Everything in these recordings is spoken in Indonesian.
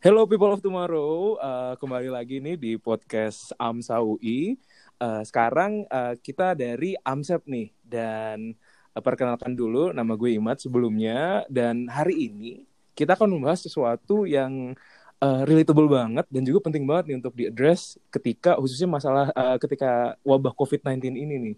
Hello people of tomorrow, uh, kembali lagi nih di podcast AMSA UI. Uh, sekarang uh, kita dari AMSEP nih dan uh, perkenalkan dulu nama gue Imat sebelumnya dan hari ini kita akan membahas sesuatu yang uh, relatable banget dan juga penting banget nih untuk diaddress ketika khususnya masalah uh, ketika wabah COVID-19 ini nih.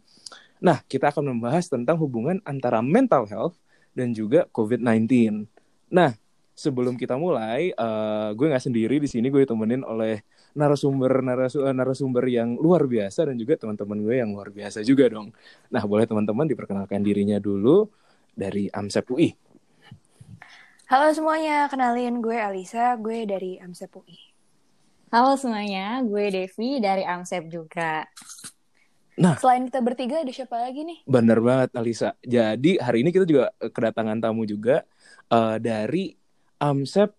Nah, kita akan membahas tentang hubungan antara mental health dan juga COVID-19. Nah, sebelum kita mulai, uh, gue nggak sendiri di sini, gue ditemenin oleh narasumber narasu eh, narasumber yang luar biasa dan juga teman-teman gue yang luar biasa juga dong. Nah, boleh teman-teman diperkenalkan dirinya dulu dari AMSEP UI. Halo semuanya, kenalin gue Alisa, gue dari AMSEP UI. Halo semuanya, gue Devi dari AMSEP juga. Nah, selain kita bertiga ada siapa lagi nih? Bener banget Alisa. Jadi hari ini kita juga kedatangan tamu juga uh, dari AMSEP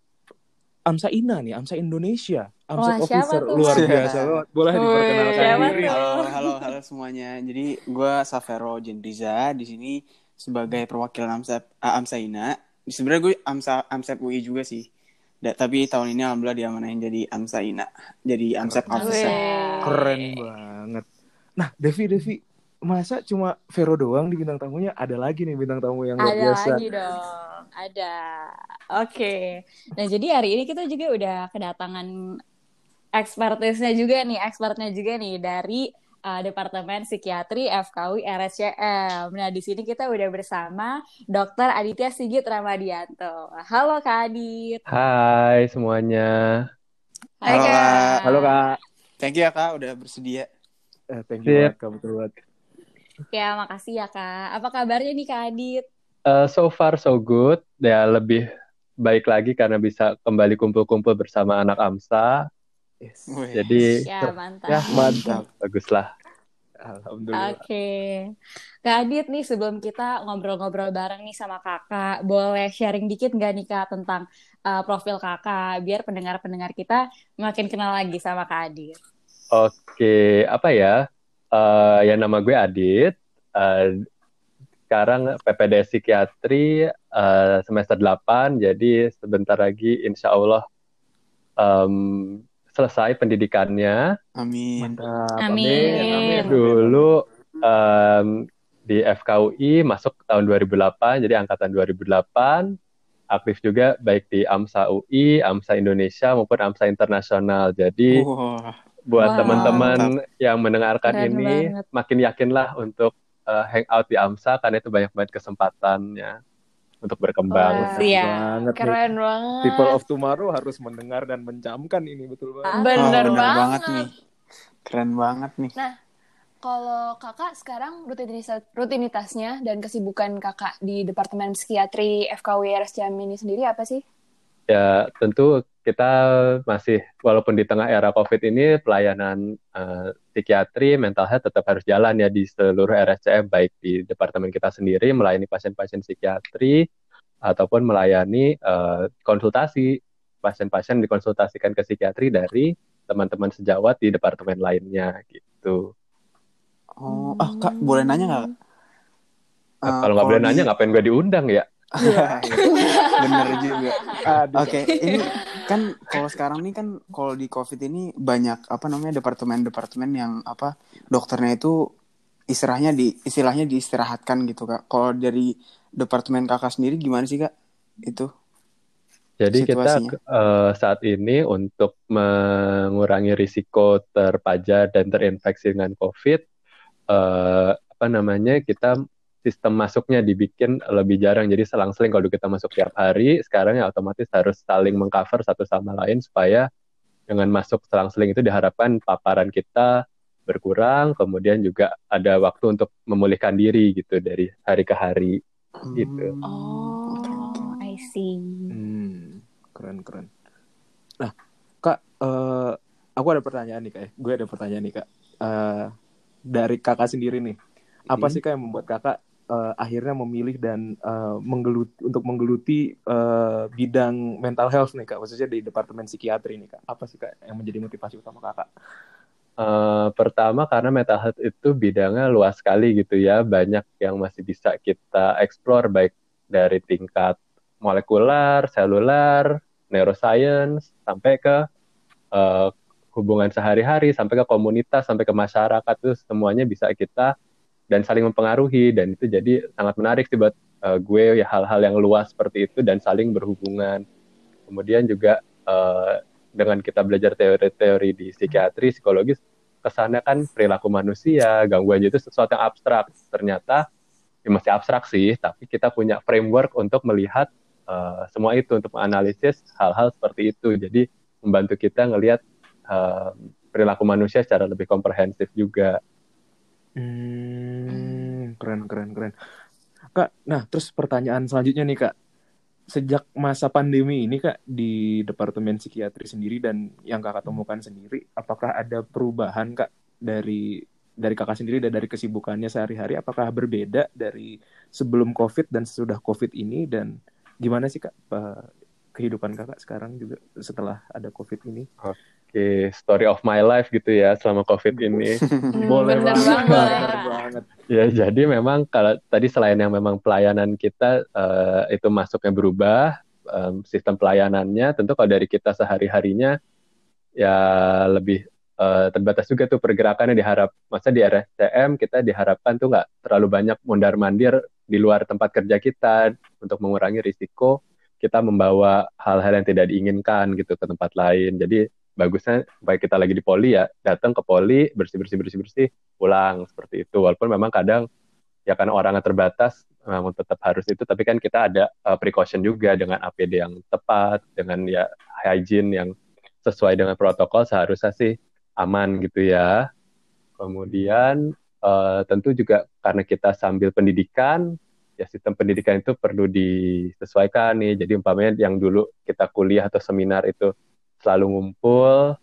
AMSA Ina nih, AMSA Indonesia, AMSEP Wah, Officer tuh? luar biasa banget. Boleh diperkenalkan diri. Halo, halo, halo semuanya. Jadi gue Savero Jendriza di sini sebagai perwakilan AMSA uh, AMSA INA. Sebenarnya gue AMSA AMSEP UI juga sih. Da, tapi tahun ini alhamdulillah diamanahin jadi AMSA INA. Jadi AMSEP Officer. Keren banget. Nah, Devi, Devi, masa cuma Vero doang di bintang tamunya? Ada lagi nih bintang tamu yang luar Ada biasa. lagi dong, ada. Oke. Nah, jadi hari ini kita juga udah kedatangan expertisnya juga nih, expertnya juga nih dari uh, Departemen Psikiatri FKUI RSCM. Nah, di sini kita udah bersama Dr. Aditya Sigit Ramadianto. Halo Kak Adit. Hai semuanya. Hai Halo, Kak. Kak. Halo Kak. Thank you ya Kak udah bersedia. Eh, thank you Sip. banget, Kak. Betul banget. Ya, makasih ya Kak. Apa kabarnya nih Kak Adit? Eh, so far so good. Ya lebih baik lagi karena bisa kembali kumpul-kumpul bersama anak AMSA. Yes. Jadi Ya, mantap. ya Mantap. baguslah. Alhamdulillah. Oke, Kak Adit nih sebelum kita ngobrol-ngobrol bareng nih sama kakak, boleh sharing dikit nggak nih kak tentang uh, profil kakak, biar pendengar-pendengar kita makin kenal lagi sama Kak Adit. Oke, apa ya? Eh ya nama gue Adit. Eh, sekarang PPD Psikiatri eh, semester 8, jadi sebentar lagi insya Allah em, selesai pendidikannya. Amin. Mantap. Amin. Amin. Dulu em, di FKUI masuk tahun 2008, jadi angkatan 2008. Aktif juga baik di AMSA UI, AMSA Indonesia maupun AMSA Internasional. Jadi Wah. buat Wow. teman-teman yang mendengarkan Keren ini banget. makin yakinlah untuk uh, hangout di AMSA karena itu banyak banget kesempatannya untuk berkembang. Wah, Keren Iya. banget nih. Keren banget. People of Tomorrow harus mendengar dan mencamkan ini betul banget. Wah, Bener, bener banget. nih. Keren banget nih. Kalau kakak sekarang rutinitas, rutinitasnya dan kesibukan kakak di Departemen Psikiatri FKUI RSCM ini sendiri apa sih? Ya tentu kita masih walaupun di tengah era COVID ini pelayanan uh, psikiatri, mental health tetap harus jalan ya di seluruh RSCM baik di departemen kita sendiri melayani pasien-pasien psikiatri ataupun melayani uh, konsultasi pasien-pasien dikonsultasikan ke psikiatri dari teman-teman sejawat di departemen lainnya gitu. Oh, ah Kak, boleh nanya nggak? Nah, Eh, kalau nggak boleh di- nanya ngapain gue diundang ya? Bener juga. Oke, ini kan kalau sekarang nih kan kalau di COVID ini banyak apa namanya departemen-departemen yang apa dokternya itu istilahnya di istilahnya diistirahatkan gitu kak. Kalau dari departemen kakak sendiri gimana sih kak? Itu Jadi kita eh, saat ini untuk mengurangi risiko terpajar dan terinfeksi dengan COVID, eh, apa namanya kita sistem masuknya dibikin lebih jarang. Jadi selang-seling kalau kita masuk tiap hari, sekarang ya otomatis harus saling mengcover satu sama lain supaya dengan masuk selang-seling itu diharapkan paparan kita berkurang, kemudian juga ada waktu untuk memulihkan diri gitu dari hari ke hari. Gitu. Hmm, Oh. I see. Hmm, keren keren. Nah, kak, eh, aku ada pertanyaan nih kak. ya. Gue ada pertanyaan nih kak. Eh, dari kakak sendiri nih, apa Hmm. sih kak yang membuat kakak eh, akhirnya memilih dan eh, menggeluti untuk menggeluti eh, bidang mental health nih kak, khususnya di departemen psikiatri nih kak. Apa sih kak yang menjadi motivasi utama kakak? Eh, pertama karena mental health itu bidangnya luas sekali gitu ya, banyak yang masih bisa kita explore baik dari tingkat molekuler, seluler, neuroscience sampai ke uh, hubungan sehari-hari sampai ke komunitas sampai ke masyarakat itu semuanya bisa kita dan saling mempengaruhi dan itu jadi sangat menarik sih buat uh, gue ya hal-hal yang luas seperti itu dan saling berhubungan. Kemudian juga uh, dengan kita belajar teori-teori di psikiatri psikologis kesannya kan perilaku manusia gangguan itu sesuatu yang abstrak. Ternyata ya masih abstrak sih tapi kita punya framework untuk melihat uh, semua itu untuk menganalisis hal-hal seperti itu. Jadi membantu kita ngelihat uh, perilaku manusia secara lebih komprehensif juga Hmm, keren, keren, keren. Kak, nah terus pertanyaan selanjutnya nih Kak. Sejak masa pandemi ini Kak, di Departemen Psikiatri sendiri dan yang Kakak temukan sendiri, apakah ada perubahan Kak dari dari Kakak sendiri dan dari kesibukannya sehari-hari? Apakah berbeda dari sebelum COVID dan sesudah COVID ini? Dan gimana sih Kak kehidupan Kakak sekarang juga setelah ada COVID ini? okay, story of my life gitu ya selama COVID ini. Hmm, Boleh bener banget. banget. Bener banget. Ya, jadi memang kalau tadi selain yang memang pelayanan kita uh, itu masuknya berubah, um, sistem pelayanannya tentu kalau dari kita sehari-harinya ya lebih uh, terbatas juga tuh pergerakannya diharap. Masa di RSCM kita diharapkan tuh nggak terlalu banyak mondar-mandir di luar tempat kerja kita untuk mengurangi risiko kita membawa hal-hal yang tidak diinginkan gitu ke tempat lain. Jadi bagusnya baik kita lagi di poli ya datang ke poli bersih bersih bersih bersih pulang seperti itu. Walaupun memang kadang ya karena orangnya terbatas memang tetap harus itu. Tapi kan kita ada uh, precaution juga dengan APD yang tepat dengan ya hygiene yang sesuai dengan protokol seharusnya sih aman gitu ya. Kemudian uh, tentu juga karena kita sambil pendidikan ya sistem pendidikan itu perlu disesuaikan nih jadi umpamanya yang dulu kita kuliah atau seminar itu selalu ngumpul.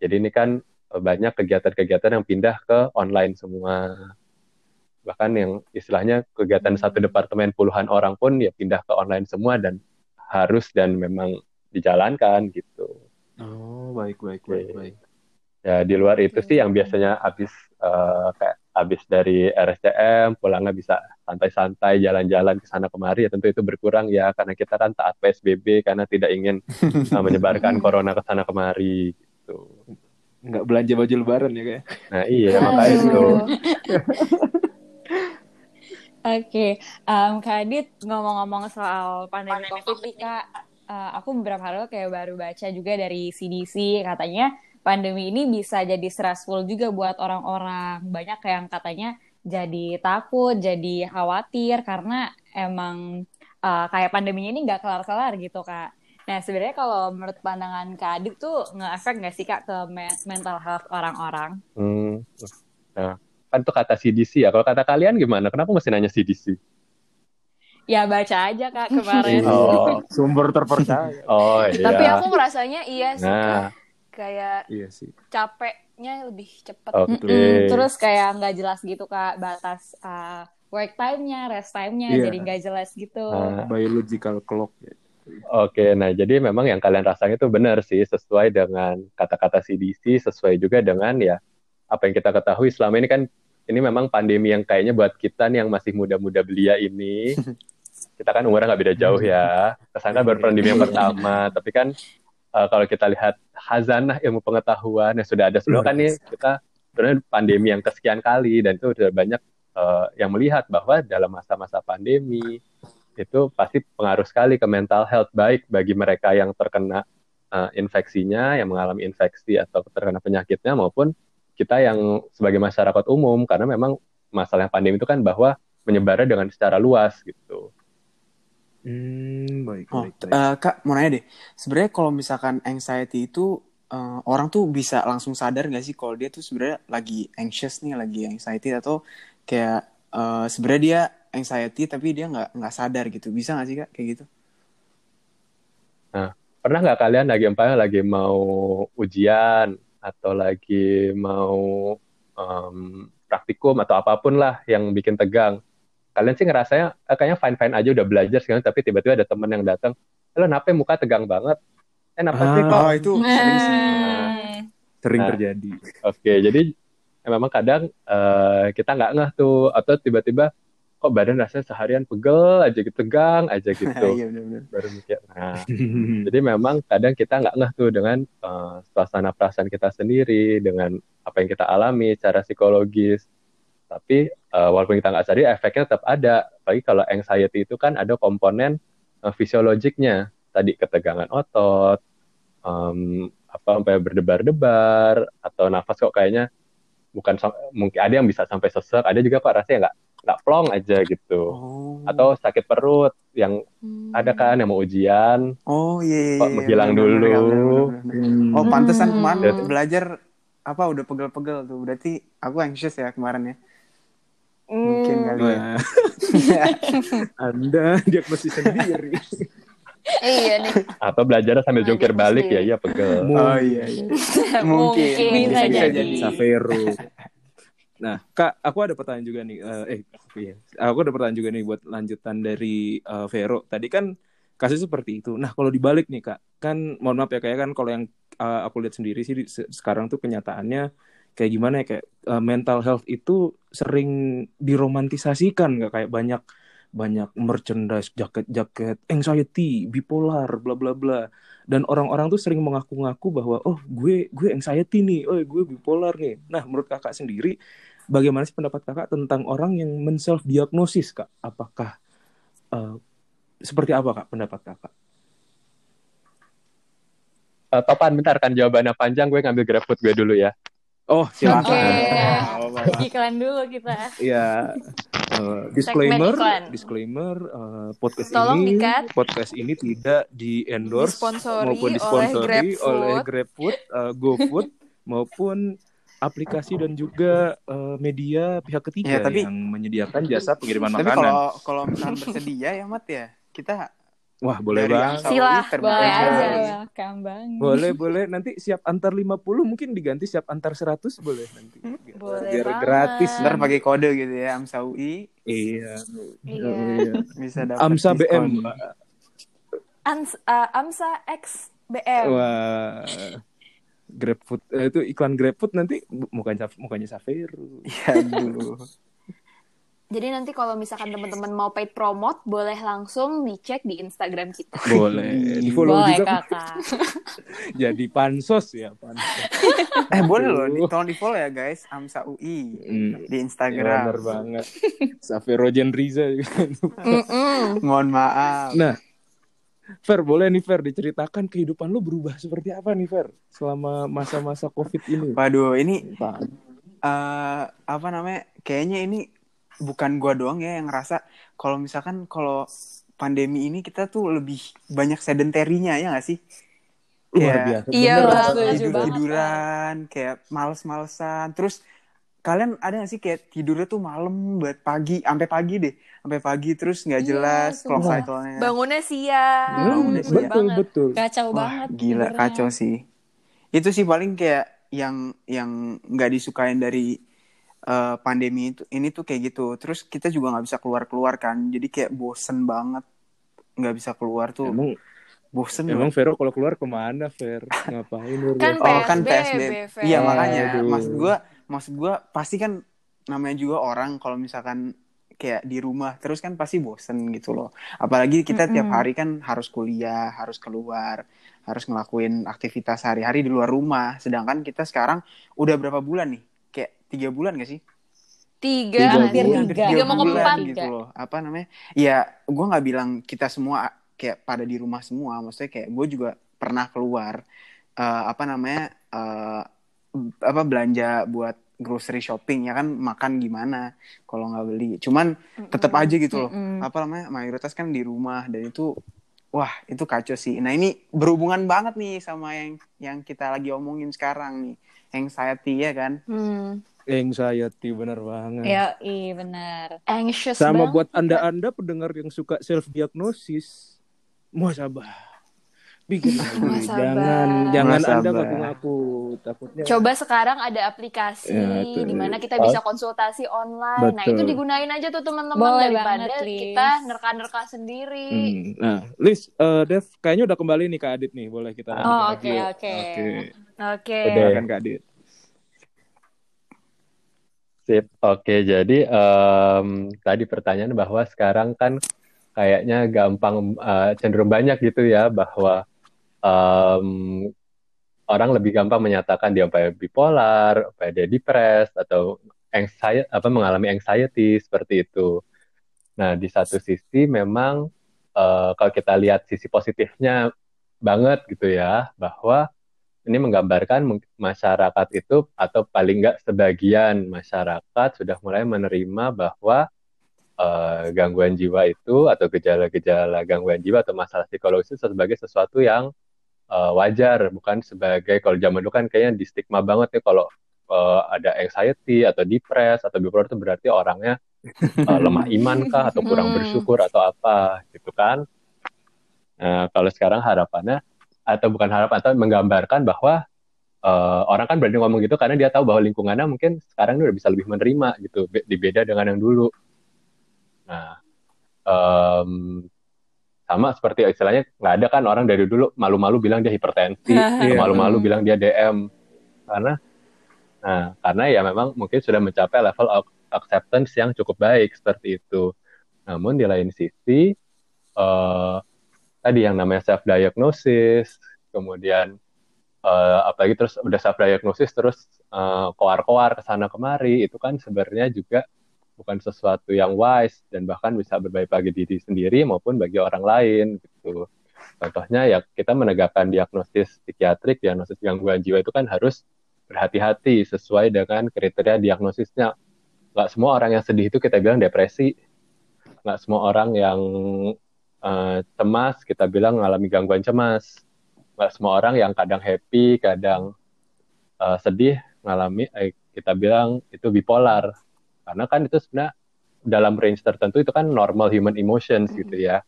Jadi ini kan eh, banyak kegiatan-kegiatan yang pindah ke online semua. Bahkan yang istilahnya kegiatan satu hmm. departemen puluhan orang pun ya pindah ke online semua dan harus dan memang dijalankan gitu. Oh, baik baik baik baik. Ya di luar itu sih yang biasanya habis uh, kayak habis dari RSCM pulangnya bisa santai-santai jalan-jalan ke sana kemari ya tentu itu berkurang ya karena kita kan taat PSBB karena tidak ingin uh, menyebarkan corona ke sana kemari gitu. Nggak belanja baju lebaran ya kayak. Nah iya makanya itu. Oke, okay. um, Kak Adit ngomong-ngomong soal pandemi COVID nih Kak, uh, aku beberapa hari kayak baru baca juga dari CDC katanya pandemi ini bisa jadi stressful juga buat orang-orang. Banyak yang katanya jadi takut, jadi khawatir karena emang uh, kayak pandeminya ini nggak kelar-kelar gitu kak. Nah sebenarnya kalau menurut pandangan kak Adit tuh nge-efek nggak sih kak ke mental health orang-orang? Hmm. Nah kan tuh kata CDC ya. Kalau kata kalian gimana? Kenapa mesti nanya CDC? Ya baca aja kak kemarin. oh, sumber terpercaya. Oh iya. Tapi aku merasanya iya sih nah. kak kayak iya sih. capeknya lebih cepat. Oke. Okay. Terus kayak nggak jelas gitu kak batas uh, work time-nya, rest time-nya yeah. jadi nggak jelas gitu. Uh, biological clock. Ya. Oke, okay, nah jadi memang yang kalian rasain itu benar sih sesuai dengan kata-kata CDC, sesuai juga dengan ya apa yang kita ketahui selama ini kan ini memang pandemi yang kayaknya buat kita nih yang masih muda-muda belia ini kita kan umurnya nggak beda jauh ya ke sana baru pandemi yang pertama tapi kan uh, kalau kita lihat hazanah ilmu pengetahuan yang sudah ada sebelum kan nih kita sebenarnya pandemi yang kesekian kali dan itu sudah banyak uh, yang melihat bahwa dalam masa-masa pandemi itu pasti pengaruh sekali ke mental health baik bagi mereka yang terkena uh, infeksinya, yang mengalami infeksi atau terkena penyakitnya maupun kita yang sebagai masyarakat umum karena memang masalah pandemi itu kan bahwa menyebarnya dengan secara luas gitu. Hmm, baik, oh, baik, baik. Uh, Kak, mau nanya deh. Sebenarnya kalau misalkan anxiety itu uh, orang tuh bisa langsung sadar gak sih kalau dia tuh sebenarnya lagi anxious nih, lagi anxiety atau kayak uh, sebenarnya dia anxiety tapi dia nggak nggak sadar gitu. Bisa gak sih kak kayak gitu? Nah, pernah nggak kalian lagi umpamanya lagi mau ujian atau lagi mau um, praktikum atau apa pun lah yang bikin tegang kalian sih ngerasanya eh, kayaknya fine fine aja udah belajar sekarang tapi tiba-tiba ada temen yang datang lo nape muka tegang banget eh napa ah, sih kok Oh, itu sering sih. Nah, Sering Nah. terjadi. oke jadi ya memang kadang eh, kita nggak ngeh tuh atau tiba-tiba kok badan rasanya seharian pegel aja gitu, tegang aja gitu. Iya benar-benar. Baru mikir, nah jadi memang kadang kita nggak ngeh tuh dengan uh, suasana perasaan kita sendiri, dengan apa yang kita alami secara psikologis. Tapi uh, walaupun kita nggak sadar, efeknya tetap ada. Apalagi kalau anxiety itu kan ada komponen uh, fisiologiknya. Tadi ketegangan otot, um, apa sampai berdebar-debar, atau nafas kok kayaknya bukan mungkin ada yang bisa sampai sesek, ada juga kok rasanya nggak nggak plong aja gitu. Oh. Atau sakit perut yang Hmm. ada kan yang mau ujian, Oh iya iya. Kok iya, menghilang benar-benar, dulu? benar-benar. Oh pantesan Hmm. kemarin Hmm. belajar apa udah pegel-pegel tuh. Berarti aku anxious ya kemarin ya. Mungkin Hmm. kali ya. Anda diagnosis sendiri. Iya nih. atau belajar sambil jungkir dia balik ya, iya pegel. Oh iya iya. Mungkin. Bisa Bisa jadi. jadi. Savero. Nah, Kak, aku ada pertanyaan juga nih. Eh, eh, iya. Aku ada pertanyaan juga nih buat lanjutan dari eh, Vero. Tadi kan kasus seperti itu. Nah, kalau dibalik nih, Kak, kan mohon maaf ya, kayak kan kalau yang eh, aku lihat sendiri sih se- sekarang tuh kenyataannya kayak gimana ya, kayak eh, mental health itu sering diromantisasikan, nggak kayak banyak banyak merchandise, jaket-jaket, anxiety, bipolar, bla bla bla. Dan orang-orang tuh sering mengaku-ngaku bahwa oh gue gue anxiety nih, oh gue bipolar nih. Nah menurut kakak sendiri, bagaimana sih pendapat kakak tentang orang yang men-self diagnosis kak? Apakah eh, seperti apa kak pendapat kakak? Eh, Topan, bentar kan jawabannya panjang, gue ngambil GrabFood gue dulu ya. Oh silakan. Oke. Iklan dulu kita. Iya. Eh, disclaimer, disclaimer, eh, podcast Tolong ini, di-cut. podcast ini tidak di endorse Disponsori maupun oleh disponsori oleh GrabFood, eh, GoFood maupun aplikasi dan juga eh, media pihak ketiga Ya, tapi- yang menyediakan jasa pengiriman Tapi makanan. kalau kalau misalnya bersedia ya Mat ya, kita Wah, boleh dari banget. Amsa Silah, boleh aja. welcome banget. Boleh, boleh. Nanti siap antar 50 mungkin diganti siap antar 100 boleh nanti. Boleh Biar banget. gratis. Ntar pakai kode gitu ya Amsa UI Iya. Iya. Oh, iya. bisa dapat Amsa BM. diskon. Ans, uh, Amsa X BM. Wah. GrabFood eh, itu iklan GrabFood nanti mukanya mukanya Saveru. Iya dulu. Jadi nanti kalau misalkan teman-teman mau paid promote, boleh langsung dicek di Instagram kita. Boleh. Di follow Boleh juga kakak. jadi pansos ya, pansos. Eh boleh loh, di, tolong di follow ya guys, Amsa UI Hmm. di Ya, Instagram. bener banget. Savero Jen Riza juga. Mohon maaf. Nah, Fer, boleh nih Fer diceritakan kehidupan lu berubah seperti apa nih Fer selama masa-masa Covid ini? Waduh, ini Pak. eh apa namanya? Kayaknya ini bukan gua doang ya yang ngerasa kalau misalkan kalau pandemi ini kita tuh lebih banyak sedentarinya ya gak sih? Luar Kayak biasa. Iya banget. Tidur banget, tiduran, kayak males-malesan. Terus kalian ada gak sih kayak tidurnya tuh malam buat pagi, sampai pagi deh, sampai pagi terus nggak Iya, jelas clock sumpah. cycle-nya. Bangunnya siang. Hmm, Bangunnya siang. betul banget. betul. Kacau Wah, banget. gila tidurnya. kacau sih. Itu sih paling kayak yang yang nggak disukain dari eh, pandemi itu ini tuh kayak gitu. Terus kita juga nggak bisa keluar keluar kan. Jadi kayak bosen banget nggak bisa keluar tuh. Emang bosen emang banget. Vero kalau keluar ke mana Fer? Ngapain? Kan Oh kan PSBB, PSBB. Iya makanya Aduh. maksud gua maksud gua pasti kan namanya juga orang kalau misalkan kayak di rumah terus kan pasti bosen gitu loh. Apalagi kita tiap Mm-mm. hari kan harus kuliah, harus keluar, harus ngelakuin aktivitas sehari-hari di luar rumah. Sedangkan kita sekarang udah berapa bulan nih? Kayak tiga bulan gak sih? Tiga, Tiga hampir bulan. tiga. Tiga mau ke empat. gitu loh. Apa namanya? Ya, gue nggak bilang kita semua kayak pada di rumah semua. Maksudnya kayak gue juga pernah keluar eh, apa namanya? eh, apa belanja buat grocery shopping ya kan makan gimana kalau nggak beli. Cuman tetap aja gitu loh. Apa namanya? Mayoritas kan di rumah dan itu wah, itu kacau sih. Nah, ini berhubungan banget nih sama yang yang kita lagi omongin sekarang nih. Anxiety ya kan? Hmm. Anxiety bener banget. Ya, iya benar. Anxious Sama banget. buat anda-anda pendengar yang suka self diagnosis, muasabah. Bikin. Jangan jangan Muasabah. anda ngaku-ngaku takutnya. Coba sekarang ada aplikasi Ya, di mana kita bisa konsultasi online. Nah, Betul. itu digunain aja tuh teman-teman daripada banget, Liz. kita nerka-nerka sendiri. Hmm. Nah, Liz, eh, Dev, kayaknya udah kembali nih Kak Adit nih. Boleh kita Oh, oke, oke. Oke. Oke. Udah. Silakan Kak Adit. Sip. Oke, jadi um, tadi pertanyaan bahwa sekarang kan kayaknya gampang uh, cenderung banyak gitu ya bahwa um, orang lebih gampang menyatakan dia bipolar, apa dia depres atau anxiety apa mengalami anxiety seperti itu. Nah, di satu sisi memang uh, kalau kita lihat sisi positifnya banget gitu ya bahwa ini menggambarkan masyarakat itu atau paling nggak sebagian masyarakat sudah mulai menerima bahwa uh, gangguan jiwa itu atau gejala-gejala gangguan jiwa atau masalah psikologis itu sebagai sesuatu yang uh, wajar bukan sebagai kalau zaman dulu kan kayaknya di stigma banget ya kalau uh, ada anxiety atau depres atau bipolar itu berarti orangnya uh, lemah iman kah atau kurang hmm. bersyukur atau apa gitu kan. Nah, kalau sekarang harapannya atau bukan harapan atau menggambarkan bahwa uh, orang kan berani ngomong gitu karena dia tahu bahwa lingkungannya mungkin sekarang ini udah bisa lebih menerima gitu dibeda dengan yang dulu. Nah um, sama seperti istilahnya nggak ada kan orang dari dulu malu-malu bilang dia hipertensi atau malu-malu bilang dia DM karena nah karena ya memang mungkin sudah mencapai level of acceptance yang cukup baik seperti itu. Namun di lain sisi uh, tadi yang namanya self diagnosis kemudian uh, apalagi terus udah self diagnosis terus uh, koar-koar ke sana kemari itu kan sebenarnya juga bukan sesuatu yang wise dan bahkan bisa berbahaya bagi diri sendiri maupun bagi orang lain gitu. Contohnya ya kita menegakkan diagnosis psikiatrik, diagnosis gangguan jiwa itu kan harus berhati-hati sesuai dengan kriteria diagnosisnya. Nggak semua orang yang sedih itu kita bilang depresi. Nggak semua orang yang uh, cemas kita bilang mengalami gangguan cemas. Nggak semua orang yang kadang happy kadang uh, sedih mengalami eh, kita bilang itu bipolar. Karena kan itu sebenarnya dalam range tertentu itu kan normal human emotions gitu ya.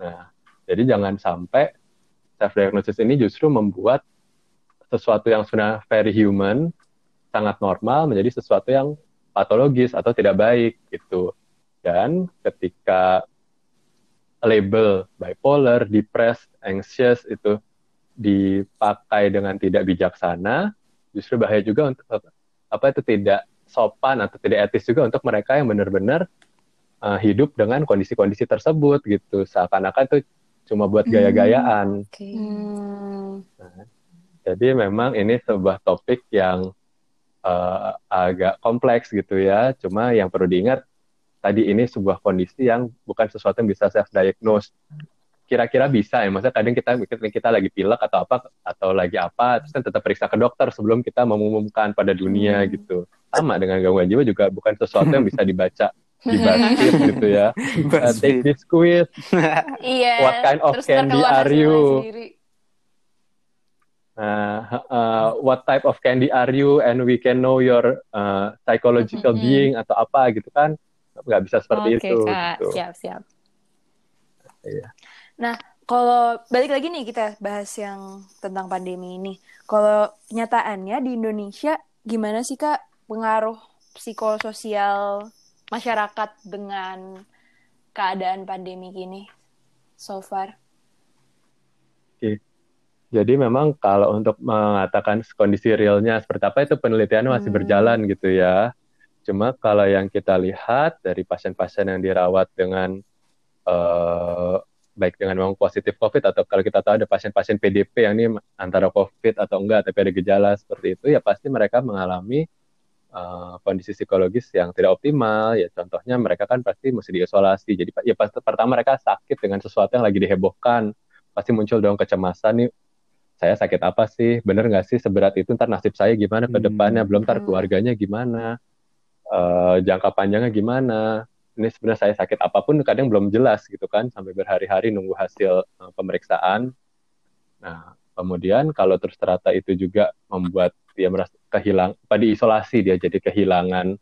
Nah jadi jangan sampai self diagnosis ini justru membuat sesuatu yang sudah very human sangat normal menjadi sesuatu yang patologis atau tidak baik gitu. Dan ketika label bipolar, depressed, anxious itu dipakai dengan tidak bijaksana, justru bahaya juga untuk apa itu tidak sopan atau tidak etis juga untuk mereka yang benar-benar uh, hidup dengan kondisi-kondisi tersebut gitu. Seakan-akan itu cuma buat hmm, gaya-gayaan. Hmm, okay. nah, jadi memang ini sebuah topik yang uh, agak kompleks gitu ya. Cuma yang perlu diingat tadi ini sebuah kondisi yang bukan sesuatu yang bisa self diagnose kira-kira bisa ya maksudnya kadang kita kita lagi pilek atau apa atau lagi apa terus kan tetap periksa ke dokter sebelum kita mengumumkan pada dunia hmm. gitu. Sama dengan gangguan jiwa juga bukan sesuatu yang bisa dibaca di gitu ya. Uh, take this quiz. Iya, what kind of candy are you? Uh, uh, what type of candy are you? And we can know your uh, psychological mm -hmm. being atau apa gitu kan nggak bisa seperti okay, itu. Oke kak, gitu. siap siap. Iya. Nah, kalau balik lagi nih kita bahas yang tentang pandemi ini. Kalau kenyataannya di Indonesia gimana sih kak pengaruh psikososial masyarakat dengan keadaan pandemi gini so far? Oke. Jadi memang kalau untuk mengatakan kondisi realnya seperti apa itu penelitiannya masih hmm. berjalan gitu ya. Cuma kalau yang kita lihat dari pasien-pasien yang dirawat dengan uh, baik dengan memang positif COVID atau kalau kita tahu ada pasien-pasien PDP yang ini antara COVID atau enggak tapi ada gejala seperti itu ya pasti mereka mengalami uh, kondisi psikologis yang tidak optimal. Ya contohnya mereka kan pasti mesti diisolasi. Jadi ya pasti pertama mereka sakit dengan sesuatu yang lagi dihebohkan. Pasti muncul dong kecemasan nih saya sakit apa sih? Bener nggak sih seberat itu? Ntar nasib saya gimana ke hmm. depannya? Belum ntar hmm. keluarganya gimana uh, jangka panjangnya gimana ini sebenarnya saya sakit apa pun kadang belum jelas gitu kan sampai berhari-hari nunggu hasil uh, pemeriksaan. Nah kemudian kalau terus ternyata itu juga membuat dia merasa kehilang pada isolasi dia jadi kehilangan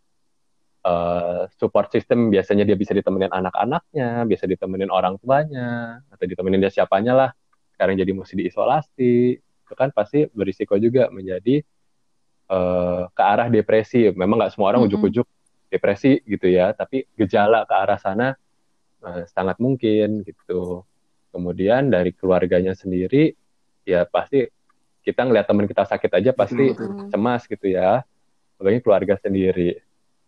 uh, support system biasanya dia bisa ditemenin anak-anaknya bisa ditemenin orang tuanya atau ditemenin dia siapanya lah. Sekarang jadi mesti diisolasi itu kan pasti berisiko juga menjadi uh, ke arah depresi. Memang nggak semua orang mm-hmm. ujuk-ujuk depresi gitu ya, tapi gejala ke arah sana uh, sangat mungkin gitu. Kemudian dari keluarganya sendiri, ya pasti kita ngeliat teman kita sakit aja pasti mm-hmm. cemas gitu ya, apalagi keluarga sendiri.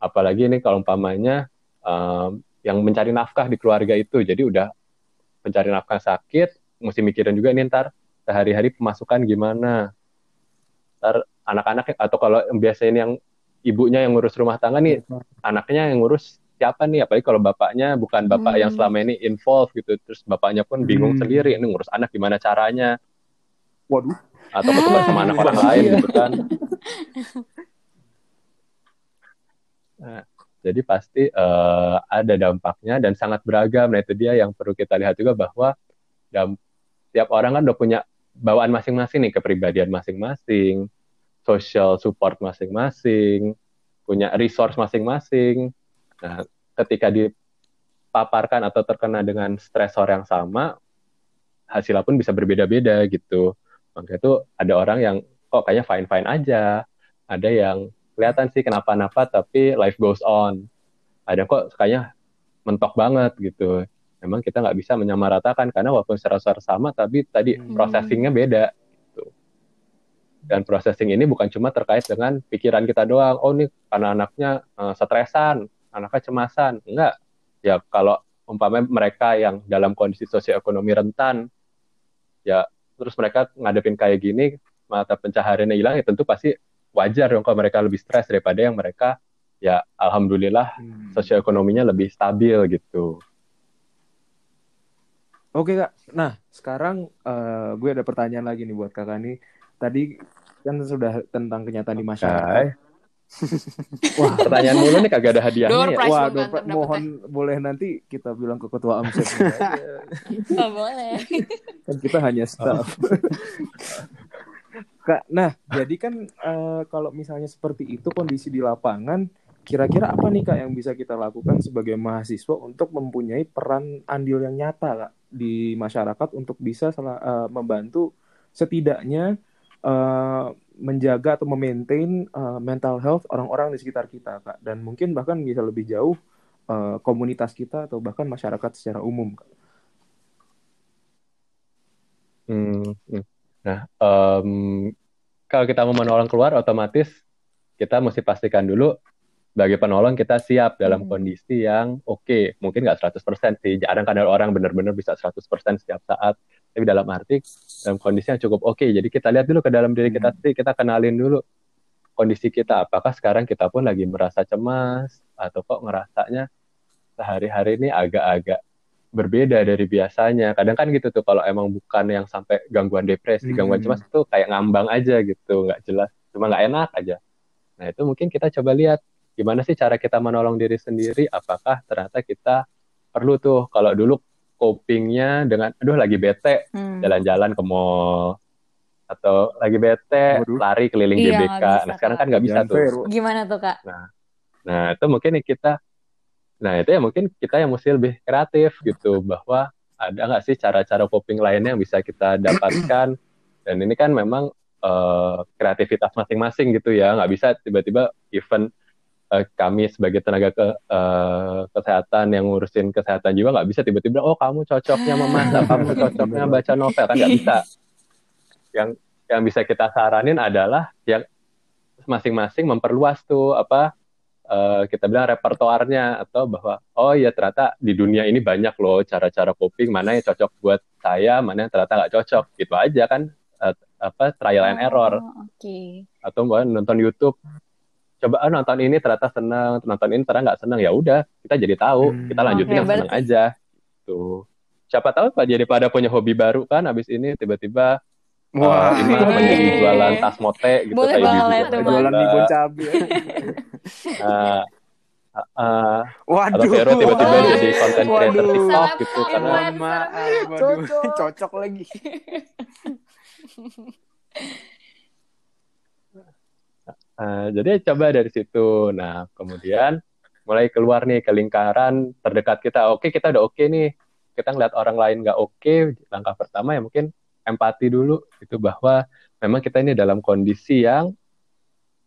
apalagi ini kalau umpamanya um, yang mencari nafkah di keluarga itu jadi udah mencari nafkah sakit mesti mikirin juga ini ntar sehari-hari pemasukan gimana ntar anak-anak atau kalau biasanya yang ibunya yang ngurus rumah tangga nih anaknya yang ngurus siapa nih? Apalagi kalau bapaknya bukan bapak hmm. yang selama ini involved gitu terus bapaknya pun bingung hmm. sendiri ini ngurus anak gimana caranya? Waduh. Atau ketemu sama anak orang lain gitu kan. Nah, jadi pasti uh, ada dampaknya dan sangat beragam. Nah itu dia yang perlu kita lihat juga bahwa dalam, tiap orang kan udah punya bawaan masing-masing nih, kepribadian masing-masing, social support masing-masing, punya resource masing-masing. Nah, ketika dipaparkan atau terkena dengan stresor yang sama, hasilnya pun bisa berbeda-beda gitu. Makanya itu ada orang yang kok kayaknya fine-fine aja, ada yang kelihatan sih kenapa-napa tapi life goes on ada kok kayaknya mentok banget gitu memang kita nggak bisa menyamaratakan karena walaupun secara sama tapi tadi hmm. processingnya beda. Dan processing ini bukan cuma terkait dengan pikiran kita doang oh ini karena anaknya uh, stresan anaknya cemasan enggak ya kalau umpamanya mereka yang dalam kondisi sosioekonomi rentan ya terus mereka ngadepin kayak gini mata pencahariannya hilang ya tentu pasti wajar dong kalau mereka lebih stres daripada yang mereka ya alhamdulillah hmm. sosioekonominya lebih stabil gitu. Oke kak, nah sekarang uh, gue ada pertanyaan lagi nih buat kakak nih. Tadi kan sudah tentang kenyataan di masyarakat. Okay. Wah, pertanyaan mulu nih kagak ada hadiahnya. Ya? Wah, door mohon boleh nanti kita bilang ke ketua AMSET. oh, boleh. Kan kita hanya staff. Kak, nah jadi kan uh, kalau misalnya seperti itu kondisi di lapangan, kira-kira apa nih kak yang bisa kita lakukan sebagai mahasiswa untuk mempunyai peran andil yang nyata kak di masyarakat untuk bisa uh, membantu setidaknya uh, menjaga atau memaintain uh, mental health orang-orang di sekitar kita kak dan mungkin bahkan bisa lebih jauh uh, komunitas kita atau bahkan masyarakat secara umum kak. Hmm, hmm. Nah, um, kalau kita mau menolong keluar, otomatis kita mesti pastikan dulu sebagai penolong kita siap dalam hmm. kondisi yang oke. Okay. Mungkin nggak 100% sih, jarang kadang orang benar-benar bisa 100% setiap saat. Tapi dalam arti, dalam kondisi yang cukup oke. Okay. Jadi kita lihat dulu ke dalam diri kita hmm. sih, kita kenalin dulu kondisi kita. Apakah sekarang kita pun lagi merasa cemas, atau kok ngerasanya sehari-hari ini agak-agak berbeda dari biasanya. Kadang kan gitu tuh kalau emang bukan yang sampai gangguan depresi, hmm. gangguan cemas itu kayak ngambang aja gitu, nggak jelas, cuma nggak enak aja. Nah itu mungkin kita coba lihat gimana sih cara kita menolong diri sendiri. Apakah ternyata kita perlu tuh kalau dulu copingnya dengan, aduh lagi bete, hmm. jalan-jalan ke mall atau lagi bete Waduh. lari keliling iya, GBK. Nah sekarang kan nggak bisa tuh. Gimana tuh kak? Nah, nah itu mungkin kita Nah itu ya mungkin kita yang mesti lebih kreatif gitu bahwa ada nggak sih cara-cara coping lainnya yang bisa kita dapatkan dan ini kan memang uh, kreativitas masing-masing gitu ya nggak bisa tiba-tiba event uh, kami sebagai tenaga ke, uh, kesehatan yang ngurusin kesehatan jiwa nggak bisa tiba-tiba oh kamu cocoknya memasak kamu cocoknya baca novel. Kan nggak bisa. Yang yang bisa kita saranin adalah yang masing-masing memperluas tuh apa uh, kita bilang repertoarnya atau bahwa oh ya ternyata di dunia ini banyak loh cara-cara coping mana yang cocok buat saya mana yang ternyata nggak cocok. Gitu aja kan uh, apa trial and error. Oh, okay. atau nonton YouTube coba oh, nonton ini ternyata senang nonton ini ternyata nggak senang ya udah kita jadi tahu hmm. kita lanjutin okay, yang senang aja tuh siapa tahu pak jadi pada punya hobi baru kan abis ini tiba-tiba Wah, uh, ini menjadi jualan tas mote gitu Boleh kayak banget gitu. Jualan mie cabai. uh, uh, Waduh. Atau Vero tiba-tiba oh, jadi konten creator TikTok gitu karena waduh, cocok lagi. uh, jadi coba dari situ. Nah, kemudian mulai keluar nih ke lingkaran terdekat kita. Oke, kita udah oke nih. Kita ngeliat orang lain nggak oke. Langkah pertama ya mungkin empati dulu itu bahwa memang kita ini dalam kondisi yang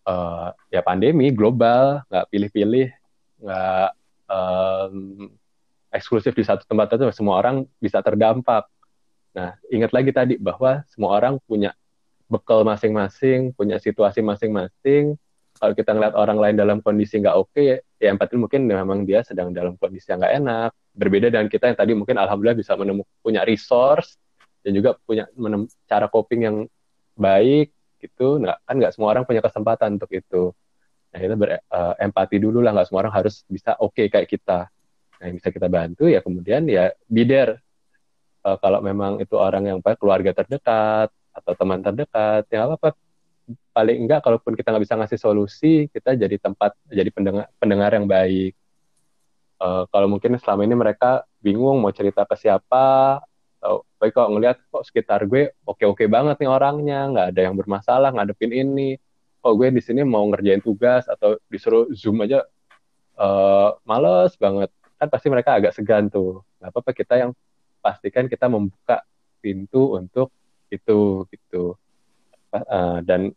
uh, ya pandemi global nggak pilih-pilih nggak um, eksklusif di satu tempat itu semua orang bisa terdampak nah ingat lagi tadi bahwa semua orang punya bekal masing-masing punya situasi masing-masing. Kalau kita ngeliat orang lain dalam kondisi nggak oke okay, ya empati mungkin memang dia sedang dalam kondisi yang nggak enak. Berbeda dengan kita yang tadi mungkin alhamdulillah bisa menemukan punya resource dan juga punya cara coping yang baik gitu. Nggak kan nggak semua orang punya kesempatan untuk itu. Nah kita berempati eh, dulu lah nggak semua orang harus bisa oke okay kayak kita. Nah yang bisa kita bantu ya kemudian ya bider uh, kalau memang itu orang yang keluarga terdekat atau teman terdekat ya apa paling enggak kalaupun kita nggak bisa ngasih solusi kita jadi tempat jadi pendengar pendengar yang baik. Uh, kalau mungkin selama ini mereka bingung mau cerita ke siapa atau baik kok ngelihat kok sekitar gue oke oke banget nih orangnya nggak ada yang bermasalah ngadepin ini. Kok gue di sini mau ngerjain tugas atau disuruh zoom aja uh, males banget. Kan pasti mereka agak segan tuh. Nggak apa-apa kita yang pastikan kita membuka pintu untuk itu gitu. Uh, dan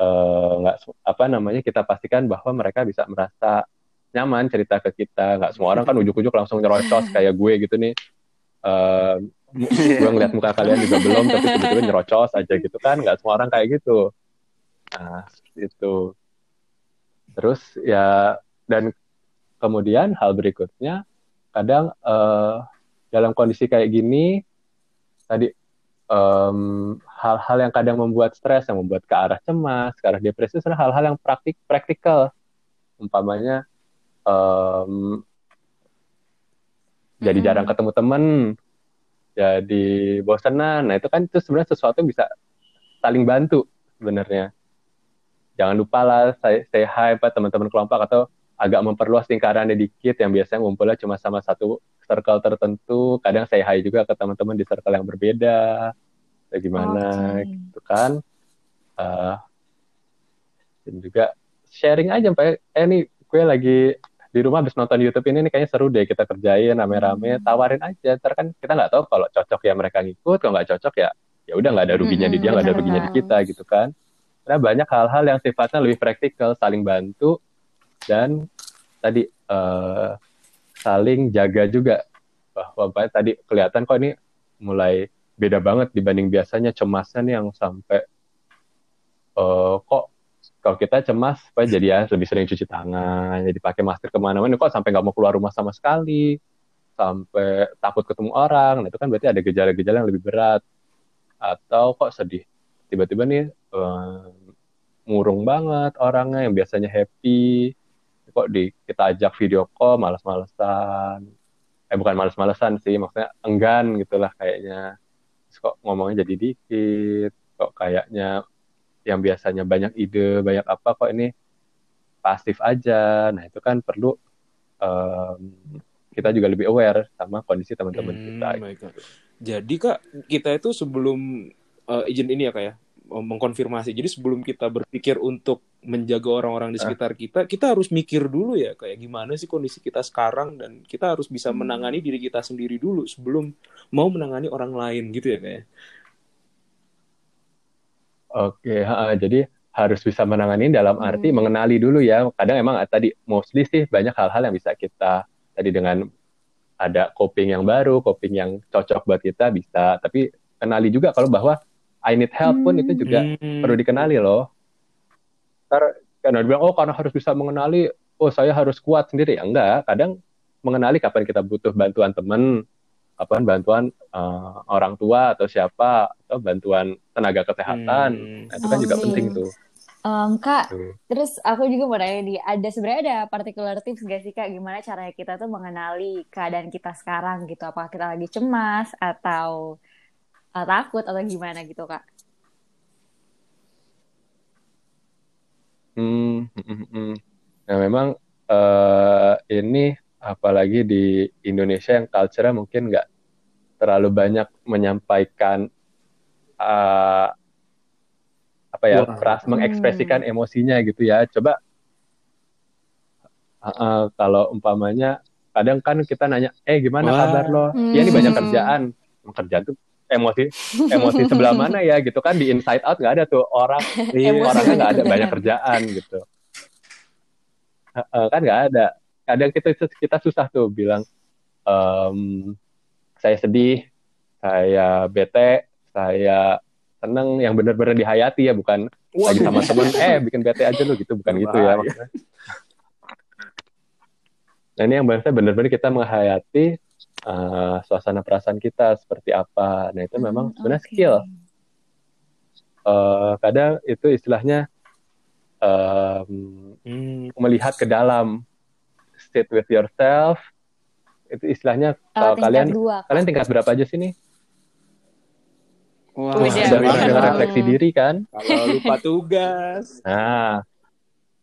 Eh, nggak uh, apa namanya kita pastikan bahwa mereka bisa merasa nyaman cerita ke kita. Nggak semua orang kan ujuk-ujuk langsung nyerocos kayak gue gitu nih. Uh, gue ngeliat muka kalian juga belum tapi tiba-tiba nyerocos aja gitu kan. Nggak semua orang kayak gitu. Nah itu. Terus ya dan kemudian hal berikutnya kadang uh, dalam kondisi kayak gini tadi hal hal-hal yang kadang membuat stres, yang membuat ke arah cemas, ke arah depresi, itu hal-hal yang praktik praktikal. Umpamanya um, jadi jarang ketemu temen, jadi bosenan. Nah itu kan itu sebenarnya sesuatu yang bisa saling bantu sebenarnya. Jangan lupa lah say, say hi pak teman-teman kelompok atau agak memperluas lingkarannya dikit yang biasanya ngumpulnya cuma sama satu circle tertentu kadang saya hai juga ke teman-teman di circle yang berbeda. Kayak gimana okay. gitu kan. Uh, dan juga sharing aja sampai eh nih gue lagi di rumah habis nonton YouTube ini nih kayaknya seru deh kita kerjain rame-rame. Hmm. tawarin aja ntar kan kita nggak tahu kalau cocok ya mereka ngikut kalau nggak cocok ya ya udah nggak ada ruginya hmm, di dia nggak ada ruginya di kita gitu kan. Karena banyak hal-hal yang sifatnya lebih praktikal saling bantu. Dan tadi uh, saling jaga juga. Bahwa tadi kelihatan kok ini mulai beda banget dibanding biasanya cemasnya nih yang sampai uh, kok kalau kita cemas apa jadi ya lebih sering cuci tangan jadi pakai masker ke mana-mana. Kok sampai nggak mau keluar rumah sama sekali? Sampai takut ketemu orang. Nah itu kan berarti ada gejala-gejala yang lebih berat. Atau kok sedih? Tiba-tiba nih uh, murung banget orangnya yang biasanya happy kok di kita ajak video call malas-malesan eh bukan malas-malesan sih maksudnya enggan gitulah kayaknya. Terus kok ngomongnya jadi dikit kok kayaknya yang biasanya banyak ide banyak apa kok ini pasif aja. Nah itu kan perlu um, kita juga lebih aware sama kondisi teman-teman hmm, kita gitu. jadi kak kita itu sebelum uh, izin ini ya kak ya mengkonfirmasi. Jadi sebelum kita berpikir untuk menjaga orang-orang di ah. sekitar kita, kita harus mikir dulu ya kayak gimana sih kondisi kita sekarang dan kita harus bisa hmm. menangani diri kita sendiri dulu sebelum mau menangani orang lain gitu ya kayak. Oke, ha, jadi harus bisa menangani dalam arti hmm. mengenali dulu ya. Kadang emang tadi mostly sih banyak hal-hal yang bisa kita tadi dengan ada coping yang baru, coping yang cocok buat kita bisa. Tapi kenali juga kalau bahwa I need help pun itu juga hmm. perlu dikenali loh. Ntar karena bilang oh karena harus bisa mengenali, oh saya harus kuat sendiri. Ya, enggak, kadang mengenali kapan kita butuh bantuan teman, kapan bantuan uh, orang tua atau siapa atau bantuan tenaga kesehatan. Hmm. Nah, itu kan oh, juga penting tuh. Um, kak, tuh. terus aku juga mau nanya di ada sebenarnya ada particular tips gak sih kak gimana caranya kita tuh mengenali keadaan kita sekarang gitu apakah kita lagi cemas atau uh, takut atau gimana gitu kak? Hmm, hmm, hmm, hmm. nah memang uh, ini apalagi di Indonesia yang culture mungkin nggak terlalu banyak menyampaikan uh, apa ya, Wah. mengekspresikan hmm. emosinya gitu ya. Coba uh, uh, kalau umpamanya kadang kan kita nanya, eh gimana Wah. kabar lo? Hmm. Ya ini banyak kerjaan, kerjaan tuh emosi emosi sebelah mana ya gitu kan di inside out nggak ada tuh. Orang orangnya nggak ada banyak kerjaan gitu. Uh, kan nggak ada. Kadang kita kita susah tuh bilang um, saya sedih saya bete saya seneng yang benar-benar dihayati ya bukan Waduh. lagi sama temen eh bikin bete aja lu gitu. Bukan gitu ya maksudnya. Nah ini yang benar-benar kita menghayati uh, suasana perasaan kita seperti apa. Nah itu hmm, memang sebenarnya okay. skill. Uh, kadang itu istilahnya um, hmm. melihat ke dalam, sit with yourself. Itu istilahnya uh, kalau kalian dua, kalian tingkat berapa aja sih nih? Wah, wow. udah refleksi diri kan? Kalau lupa tugas. Nah,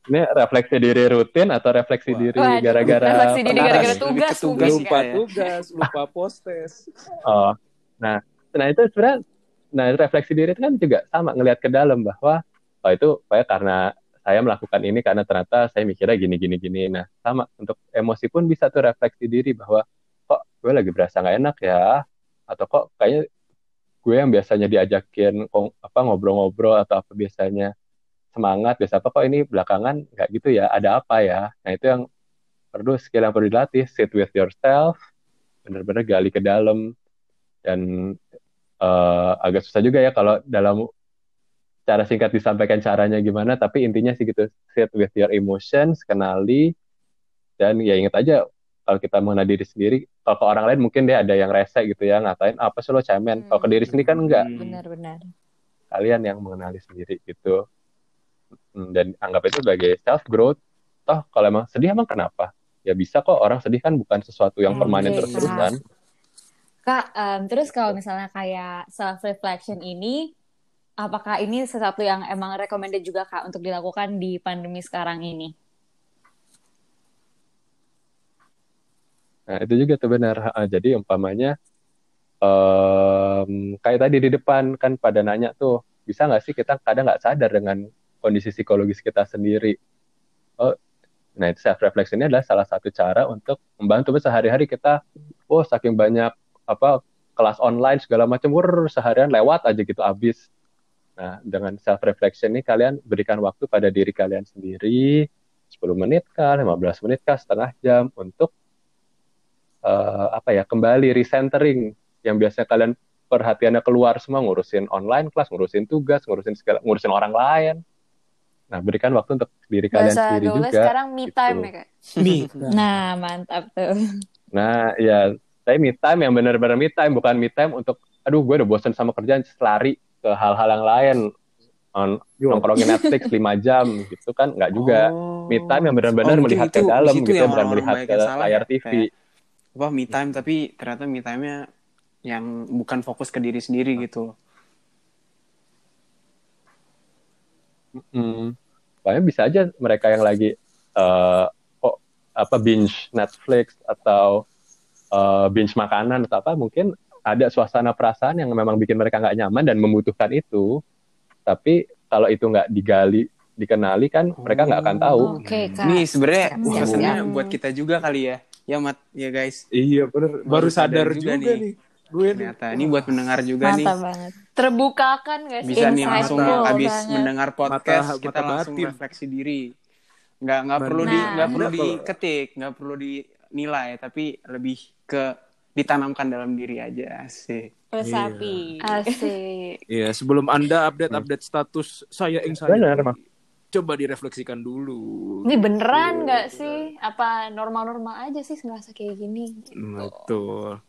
ini refleksi diri rutin atau refleksi Wah. diri gara-gara refleksi diri gara-gara tugas, tugas lupa ya. tugas, lupa postes. Oh. Nah, nah itu sebenarnya nah refleksi diri itu kan juga sama ngelihat ke dalam bahwa oh itu kayak karena saya melakukan ini karena ternyata saya mikirnya gini gini gini. Nah, sama untuk emosi pun bisa tuh refleksi diri bahwa kok gue lagi berasa nggak enak ya atau kok kayaknya gue yang biasanya diajakin apa ngobrol-ngobrol atau apa biasanya semangat biasa apa kok ini belakangan nggak gitu ya ada apa ya? Nah itu yang perlu skill yang perlu dilatih sit with yourself benar-benar gali ke dalam dan uh, agak susah juga ya kalau dalam cara singkat disampaikan caranya gimana tapi intinya sih gitu sit with your emotions kenali dan ya ingat aja kalau kita mengenal diri sendiri kalau ke orang lain mungkin dia ada yang rese gitu ya ngatain apa sih lo cemen? Hmm. kalau ke diri sendiri kan enggak benar-benar kalian yang mengenali sendiri gitu. Hmm, dan anggap itu sebagai self growth. Toh kalau emang sedih emang kenapa? Ya bisa kok orang sedih kan bukan sesuatu yang permanen okay, terus terusan kak um, terus kalau misalnya kayak self reflection ini apakah ini sesuatu yang emang recommended juga kak untuk dilakukan di pandemi sekarang ini? Nah itu juga tuh benar. Jadi umpamanya um, kayak tadi di depan kan pada nanya tuh bisa nggak sih kita kadang nggak sadar dengan kondisi psikologis kita sendiri. Oh, nah itu self reflection ini adalah salah satu cara untuk membantu sehari-hari kita, oh saking banyak apa kelas online segala macam, wur seharian lewat aja gitu habis. Nah dengan self reflection ini kalian berikan waktu pada diri kalian sendiri, 10 menit kah, 15 menit kah, setengah jam untuk uh, apa ya kembali recentering yang biasanya kalian perhatiannya keluar semua ngurusin online kelas, ngurusin tugas, ngurusin segala, ngurusin orang lain. Nah, berikan waktu untuk diri kalian Bahasa sendiri juga. sekarang me gitu. time ya, Kak? Me. Nah, mantap tuh. Nah, ya, saya me time yang benar-benar me time, bukan me time untuk, aduh, gue udah bosan sama kerjaan, lari ke hal-hal yang lain. On, nongkrongin Netflix 5 jam gitu kan nggak juga oh. me time yang benar-benar oh, melihat ke dalam gitu ya, bukan melihat ke layar ya. TV kayak, apa me time tapi ternyata me time-nya yang bukan fokus ke diri sendiri gitu Hmm. Pokoknya bisa aja mereka yang lagi uh, oh, apa binge Netflix atau uh, binge makanan atau apa mungkin ada suasana perasaan yang memang bikin mereka nggak nyaman dan membutuhkan itu. Tapi kalau itu nggak digali, dikenali kan mereka nggak akan tahu. Okay, Ini sebenarnya pesannya buat kita juga kali ya. Ya Mat, ya guys. Iya benar. Baru, Baru sadar, sadar juga, juga nih. nih gue ternyata. Ini buat mendengar juga Mata nih. banget. Terbuka kan gak sih? Bisa nih langsung habis mendengar podcast mata, kita mata langsung batin. refleksi diri. Nggak nggak perlu nah. di nggak perlu diketik nggak perlu dinilai tapi lebih ke ditanamkan dalam diri aja sih resapi. Iya. asik. Iya sebelum anda update update status saya ing saya. Benar, coba direfleksikan dulu. Ini beneran nggak sih? Apa normal-normal aja sih ngerasa kayak gini? Gitu. Betul.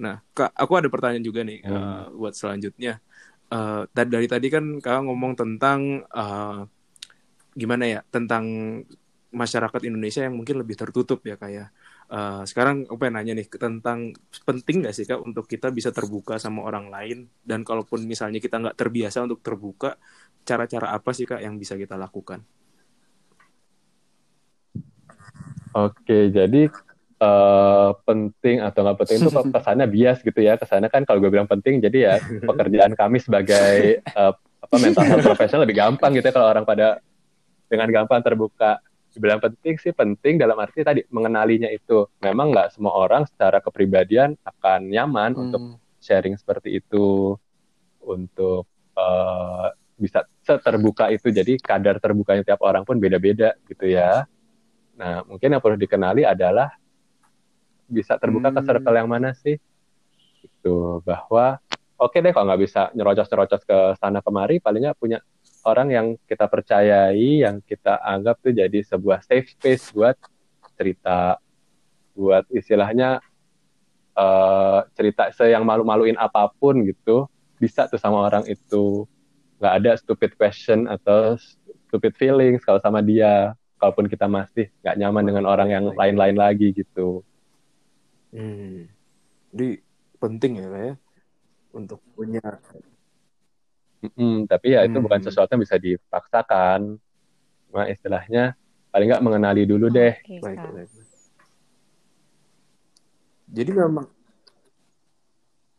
Nah, Kak, aku ada pertanyaan juga nih hmm. uh, buat selanjutnya. Uh, dari tadi kan Kak ngomong tentang uh, gimana ya, tentang masyarakat Indonesia yang mungkin lebih tertutup ya kayak. Uh, sekarang aku pengen nanya nih tentang penting nggak sih kak untuk kita bisa terbuka sama orang lain dan kalaupun misalnya kita nggak terbiasa untuk terbuka cara-cara apa sih kak yang bisa kita lakukan? Oke, jadi uh, penting atau nggak penting itu kesannya bias gitu ya. Kesannya kan kalau gue bilang penting, jadi ya pekerjaan kami sebagai uh, apa mental health professional lebih gampang gitu ya kalau orang pada dengan gampang terbuka. Dibilang penting sih penting dalam arti tadi mengenalinya itu. Memang nggak semua orang secara kepribadian akan nyaman hmm. untuk sharing seperti itu, untuk uh, bisa seterbuka itu. Jadi kadar terbukanya tiap orang pun beda-beda gitu ya. Nah, mungkin yang perlu dikenali adalah bisa terbuka hmm. ke circle yang mana sih itu bahwa oke okay deh kalau nggak bisa nyerocos nyerocos ke sana kemari palingnya punya orang yang kita percayai yang kita anggap tuh jadi sebuah safe space buat cerita buat istilahnya uh, cerita yang malu-maluin apa pun gitu bisa tuh sama orang itu nggak ada stupid question atau stupid feelings kalau sama dia. Kalaupun kita masih nggak nyaman dengan orang yang lain-lain lagi gitu. Hmm. jadi penting ya ya untuk punya mm tapi ya itu hmm. bukan sesuatu yang bisa dipaksakan. Cuma istilahnya paling nggak mengenali dulu deh. okay, baik, baik. jadi memang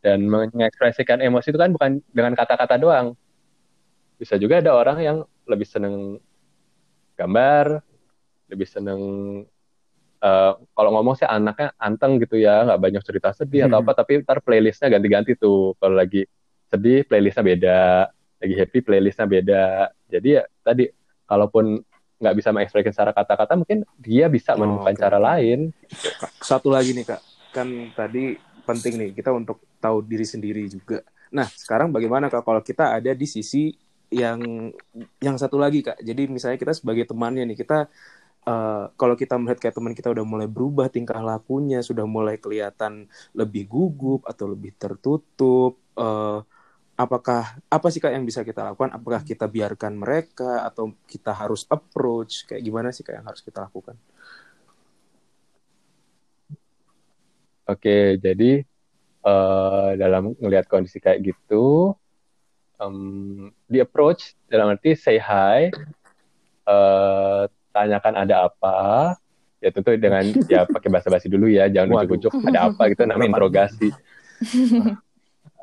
dan mengekspresikan emosi itu kan bukan dengan kata-kata doang bisa juga ada orang yang lebih seneng gambar lebih seneng uh, kalau ngomong sih anaknya anteng gitu ya nggak banyak cerita sedih hmm. atau apa tapi ntar playlistnya ganti-ganti tuh kalau lagi sedih playlistnya beda lagi happy playlistnya beda jadi ya tadi kalaupun nggak bisa mengekspresikan secara kata-kata mungkin dia bisa oh, menemukan okay. cara lain satu lagi nih kak kan tadi penting nih kita untuk tahu diri sendiri juga. Nah, sekarang bagaimana Kak kalau kita ada di sisi yang yang satu lagi Kak. Jadi misalnya kita sebagai temannya nih, kita uh, kalau kita melihat kayak teman kita udah mulai berubah tingkah lakunya, sudah mulai kelihatan lebih gugup atau lebih tertutup, uh, apakah apa sih Kak yang bisa kita lakukan? Apakah kita biarkan mereka atau kita harus approach? Kayak gimana sih Kak yang harus kita lakukan? Oke, jadi uh, dalam melihat kondisi kayak gitu, um, di approach dalam arti say hi, uh, tanyakan ada apa, ya tentu dengan ya pakai bahasa basi dulu ya, jangan ujuk-ujuk ada apa gitu, namanya interogasi.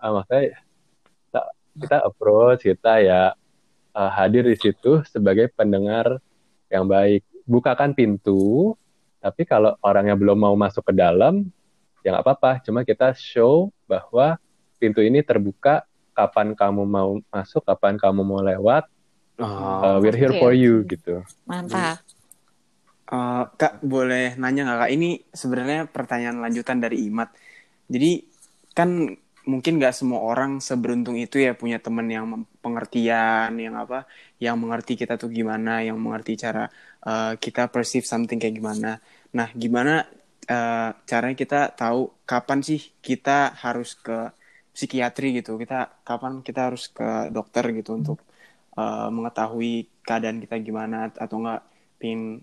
uh, makanya kita, kita approach, kita ya uh, hadir di situ sebagai pendengar yang baik. Bukakan pintu, tapi kalau orangnya belum mau masuk ke dalam, ya nggak apa-apa cuma kita show bahwa pintu ini terbuka kapan kamu mau masuk kapan kamu mau lewat oh, uh, we're here okay. for you gitu. Mantap. Uh, kak boleh nanya nggak kak? Ini sebenarnya pertanyaan lanjutan dari Imat. Jadi kan mungkin nggak semua orang seberuntung itu ya punya teman yang pengertian yang apa yang mengerti kita tuh gimana yang mengerti cara uh, kita perceive something kayak gimana. Nah gimana uh, caranya kita tahu kapan sih kita harus ke psikiatri gitu. Kita kapan kita harus ke dokter gitu untuk uh, mengetahui keadaan kita gimana atau enggak pin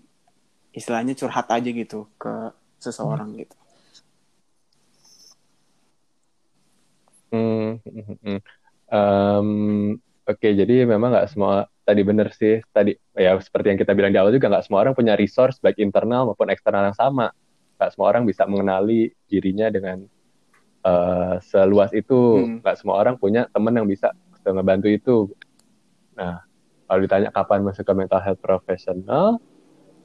istilahnya curhat aja gitu ke seseorang gitu. Hmm, um, oke okay, jadi memang nggak semua tadi benar sih tadi ya seperti yang kita bilang di awal juga nggak semua orang punya resource baik internal maupun eksternal yang sama. Nggak semua orang bisa mengenali dirinya dengan uh, seluas itu hmm. nggak hmm. semua orang punya teman yang bisa ngebantu itu nah kalau ditanya kapan masuk ke mental health professional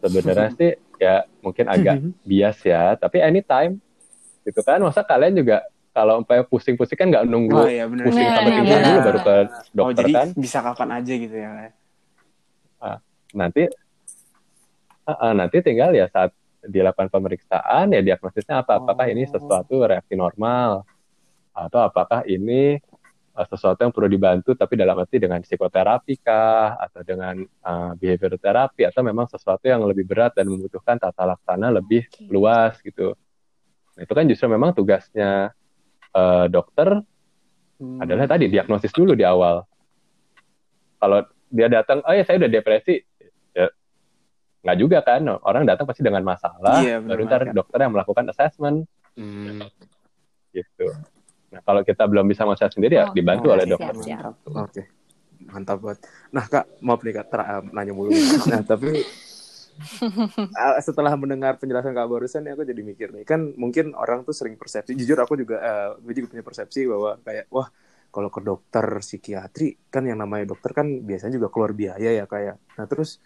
sebenarnya sih ya mungkin agak hmm. bias ya tapi anytime gitu kan masa kalian juga kalau sampai pusing-pusing kan nggak nunggu oh, iya, bener. pusing sampai tidur dulu baru ke dokter oh, jadi kan bisa kapan aja gitu ya nah, nanti uh, uh, nanti tinggal ya saat dilakukan pemeriksaan ya diagnosisnya apa apakah ini oh. sesuatu reaksi normal atau apakah ini uh, sesuatu yang perlu dibantu tapi dalam arti dengan psikoterapi kah atau dengan uh, behavior terapi atau memang sesuatu yang lebih berat dan membutuhkan tata laksana lebih luas gitu. Nah, itu kan justru memang tugasnya uh, dokter hmm. adalah tadi diagnosis dulu di awal. Kalau dia datang, oh ya saya udah depresi, nggak juga kan orang datang pasti dengan masalah iya, baru ntar dokter yang melakukan assessment. Hmm. gitu. Nah kalau kita belum bisa mengakses sendiri ya oh, dibantu oh, oleh dokter. oke. Okay. mantap banget. Nah kak maaf nih kak ter nanya mulu nah tapi setelah mendengar penjelasan kak barusan ya aku jadi mikir nih. Kan mungkin orang tuh sering persepsi jujur aku juga uh, gue juga punya persepsi bahwa kayak wah kalau ke dokter psikiatri kan yang namanya dokter kan biasanya juga keluar biaya ya kayak ya. nah terus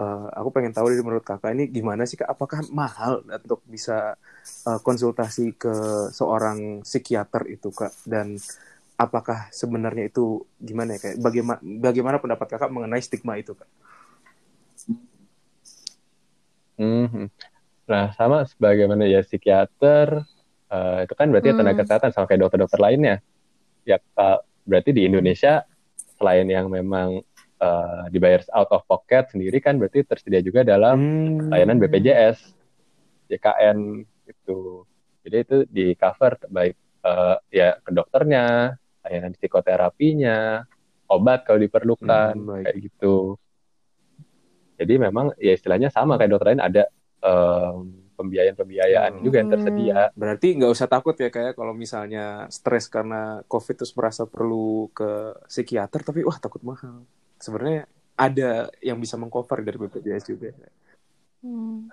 uh, aku pengen tahu dari menurut kakak ini gimana sih kak? Apakah mahal untuk bisa uh, konsultasi ke seorang psikiater itu kak? Dan apakah sebenarnya itu gimana ya kayak bagaimana bagaimana pendapat kakak mengenai stigma itu kak? Hmm, nah sama sebagaimana ya psikiater uh, itu kan berarti hmm. tenaga kesehatan sama kayak dokter-dokter lainnya. Ya kak, berarti di Indonesia selain yang memang uh, dibayar out of pocket sendiri kan berarti tersedia juga dalam hmm. layanan BPJS, JKN itu jadi itu di cover baik uh, ya ke dokternya layanan psikoterapinya obat kalau diperlukan hmm, kayak gitu jadi memang ya istilahnya sama kayak dokter lain ada um, pembiayaan-pembiayaan hmm. juga yang tersedia. Berarti nggak usah takut ya kayak kalau misalnya stres karena COVID terus merasa perlu ke psikiater tapi wah takut mahal. Sebenarnya ada yang bisa mengcover dari BPJS juga. Hmm.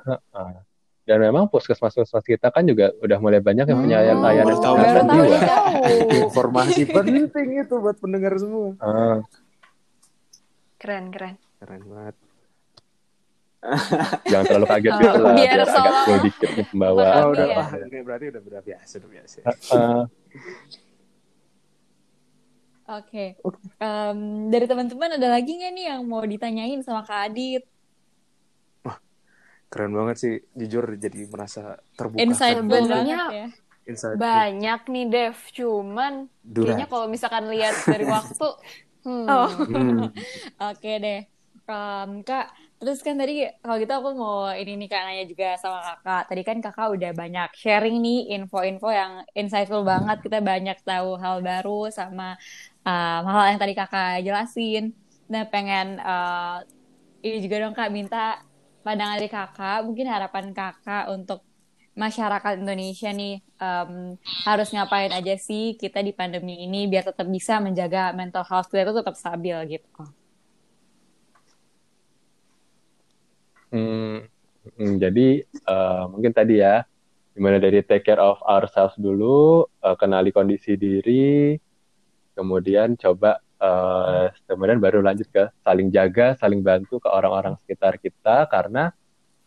Dan memang puskesmas-puskesmas kita kan juga udah mulai banyak yang punya hmm. layanan kesehatan jiwa. Informasi penting itu buat pendengar semua. Uh. Keren, keren. Keren banget. Jangan terlalu kaget oh, gitu lah. Biar, biar agak slow dikit nih pembawa. Oh, udah, ya. Oke, berarti udah, udah biasa, udah biasa. Uh, uh. Oke. Okay. Um, dari teman-teman ada lagi nggak nih yang mau ditanyain sama Kak Adit? Wah, keren banget sih. Jujur jadi merasa terbuka. Insight banget ya. Insight banyak nih Dev, cuman Durasi. kayaknya kalau misalkan lihat dari waktu, hmm. Oh. hmm. Oke okay deh. Um, Kak, Terus kan tadi kalau gitu aku mau ini nih kak nanya juga sama kakak. Tadi kan kakak udah banyak sharing nih info-info yang insightful banget. Kita banyak tahu hal baru sama uh, hal yang tadi kakak jelasin. Nah pengen uh, ini juga dong kak minta pandangan dari kakak. Mungkin harapan kakak untuk masyarakat Indonesia nih um, harus ngapain aja sih kita di pandemi ini biar tetap bisa menjaga mental health kita itu tetap stabil gitu. Hmm, hmm, jadi uh, mungkin tadi ya, di mana dari take care of ourselves dulu, uh, kenali kondisi diri, kemudian coba uh, kemudian baru lanjut ke saling jaga, saling bantu ke orang-orang sekitar kita karena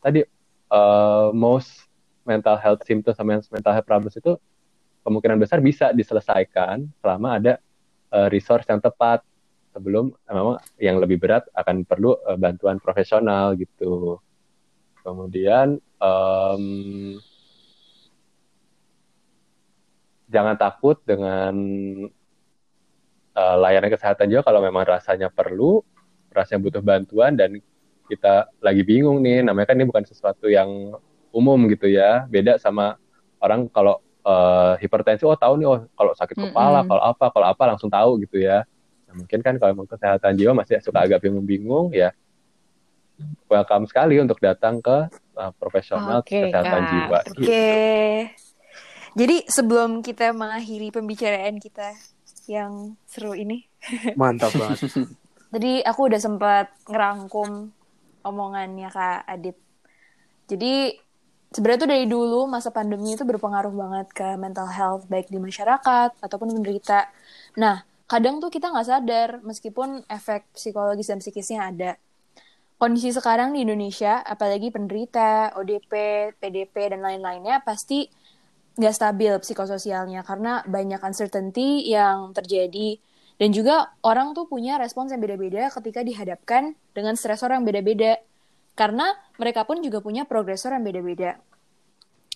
tadi uh, most mental health symptoms sama mental health problems itu kemungkinan besar bisa diselesaikan selama ada uh, resource yang tepat sebelum memang yang lebih berat akan perlu uh, bantuan profesional gitu. Kemudian um, jangan takut dengan uh, layanan kesehatan juga kalau memang rasanya perlu, rasanya butuh bantuan dan kita lagi bingung nih, namanya kan ini bukan sesuatu yang umum gitu ya, beda sama orang kalau uh, hipertensi, oh tahu nih, oh kalau sakit kepala, mm -hmm. kalau apa, kalau apa langsung tahu gitu ya Nah, mungkin kan kalau mau kesehatan jiwa masih suka agak bingung-bingung ya welcome sekali untuk datang ke uh, profesional okay, kesehatan Kak. jiwa. Oke. Okay. Gitu. Jadi sebelum kita mengakhiri pembicaraan kita yang seru ini. Mantap banget. Tadi aku udah sempat ngerangkum omongannya Kak Adit. Jadi sebenarnya tuh dari dulu masa pandemi itu berpengaruh banget ke mental health baik di masyarakat ataupun penderita. Nah, kadang tuh kita nggak sadar meskipun efek psikologis dan psikisnya ada. Kondisi sekarang di Indonesia, apalagi penderita, ODP, PDP, dan lain-lainnya pasti nggak stabil psikososialnya karena banyak uncertainty yang terjadi dan juga orang tuh punya respons yang beda-beda ketika dihadapkan dengan stresor yang beda-beda karena mereka pun juga punya progresor yang beda-beda.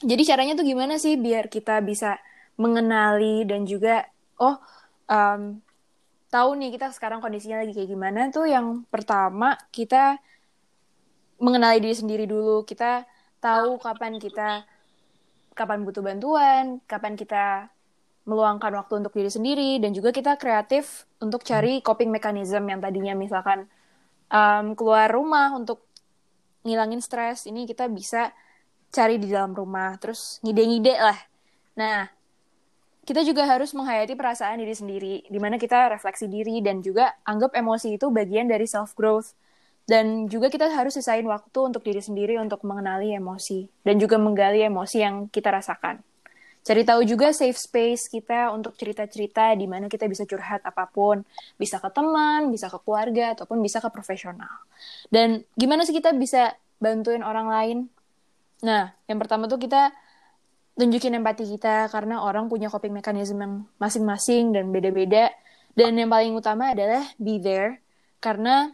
Jadi caranya tuh gimana sih biar kita bisa mengenali dan juga oh um, tahu nih kita sekarang kondisinya lagi kayak gimana tuh yang pertama kita mengenali diri sendiri dulu. Kita tahu kapan kita kapan butuh bantuan kapan kita meluangkan waktu untuk diri sendiri dan juga kita kreatif untuk cari coping mechanism yang tadinya misalkan um, keluar rumah untuk ngilangin stres ini kita bisa cari di dalam rumah terus ngide-ngide lah. Nah kita juga harus menghayati perasaan diri sendiri, di mana kita refleksi diri dan juga anggap emosi itu bagian dari self growth. Dan juga kita harus sisain waktu untuk diri sendiri untuk mengenali emosi dan juga menggali emosi yang kita rasakan. Cari tahu juga safe space kita untuk cerita-cerita di mana kita bisa curhat apa pun, bisa ke teman, bisa ke keluarga ataupun bisa ke profesional. Dan gimana sih kita bisa bantuin orang lain? Nah, yang pertama tuh kita tunjukin empati kita karena orang punya coping mechanism yang masing-masing dan beda-beda. Dan yang paling utama adalah be there karena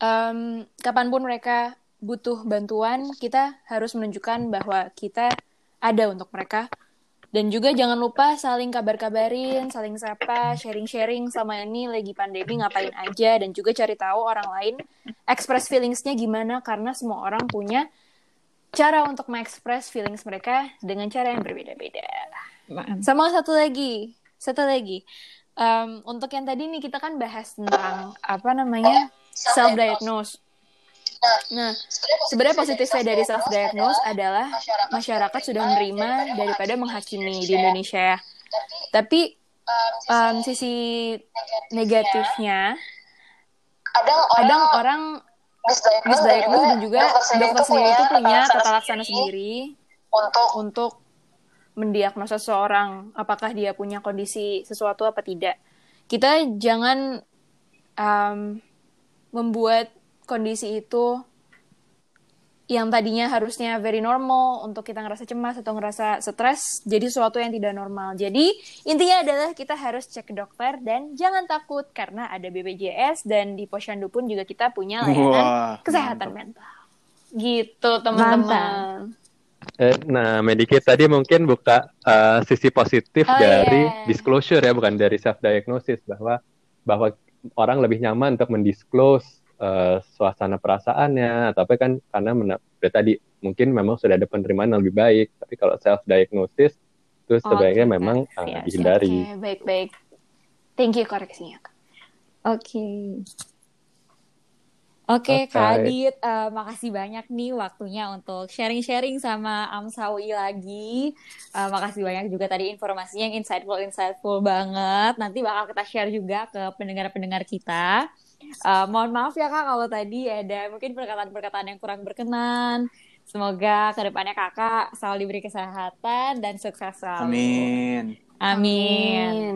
um, kapan pun mereka butuh bantuan kita harus menunjukkan bahwa kita ada untuk mereka. Dan juga jangan lupa saling kabar-kabarin, saling sapa, sharing-sharing sama ini lagi pandemi ngapain aja. Dan juga cari tahu orang lain express feelingsnya gimana. Karena semua orang punya cara untuk mengekspres feelings mereka dengan cara yang berbeda-beda. Sama satu lagi, satu lagi. Um, untuk yang tadi nih kita kan bahas tentang apa namanya self diagnose. Nah, sebenarnya positifnya dari self diagnose adalah masyarakat sudah menerima daripada menghakimi di Indonesia ya. Tapi um, sisi negatifnya kadang orang misdiagnose dan juga dokter sendiri itu punya tata laksana sendiri untuk untuk mendiagnosa seseorang apakah dia punya kondisi sesuatu apa tidak. Kita jangan um, membuat kondisi itu yang tadinya harusnya very normal untuk kita ngerasa cemas atau ngerasa stres jadi sesuatu yang tidak normal. Jadi intinya adalah kita harus cek ke dokter dan jangan takut karena ada BPJS dan di Posyandu pun juga kita punya layanan Wah, kesehatan mantap. mental. Gitu teman-teman. Eh, nah, Medikit tadi mungkin buka uh, sisi positif oh, dari yeah. disclosure ya, bukan dari self diagnosis bahwa bahwa orang lebih nyaman untuk mendisclose uh, suasana perasaannya tapi kan karena tadi mungkin memang sudah ada penerimaan yang lebih baik tapi kalau self diagnosis itu sebaiknya okay. memang uh, dihindari. Okay. Baik baik. Thank you koreksinya. Oke. Okay. Oke, okay, Kak Adit, uh, makasih banyak nih waktunya untuk sharing-sharing sama Amsawi lagi. Uh, makasih banyak juga tadi informasinya yang insightful-insightful banget. Nanti bakal kita share juga ke pendengar-pendengar kita. Uh, mohon maaf ya kak kalau tadi ada mungkin perkataan-perkataan yang kurang berkenan. Semoga ke depannya kakak selalu diberi kesehatan dan sukses selalu. Amin. Amin. Amin.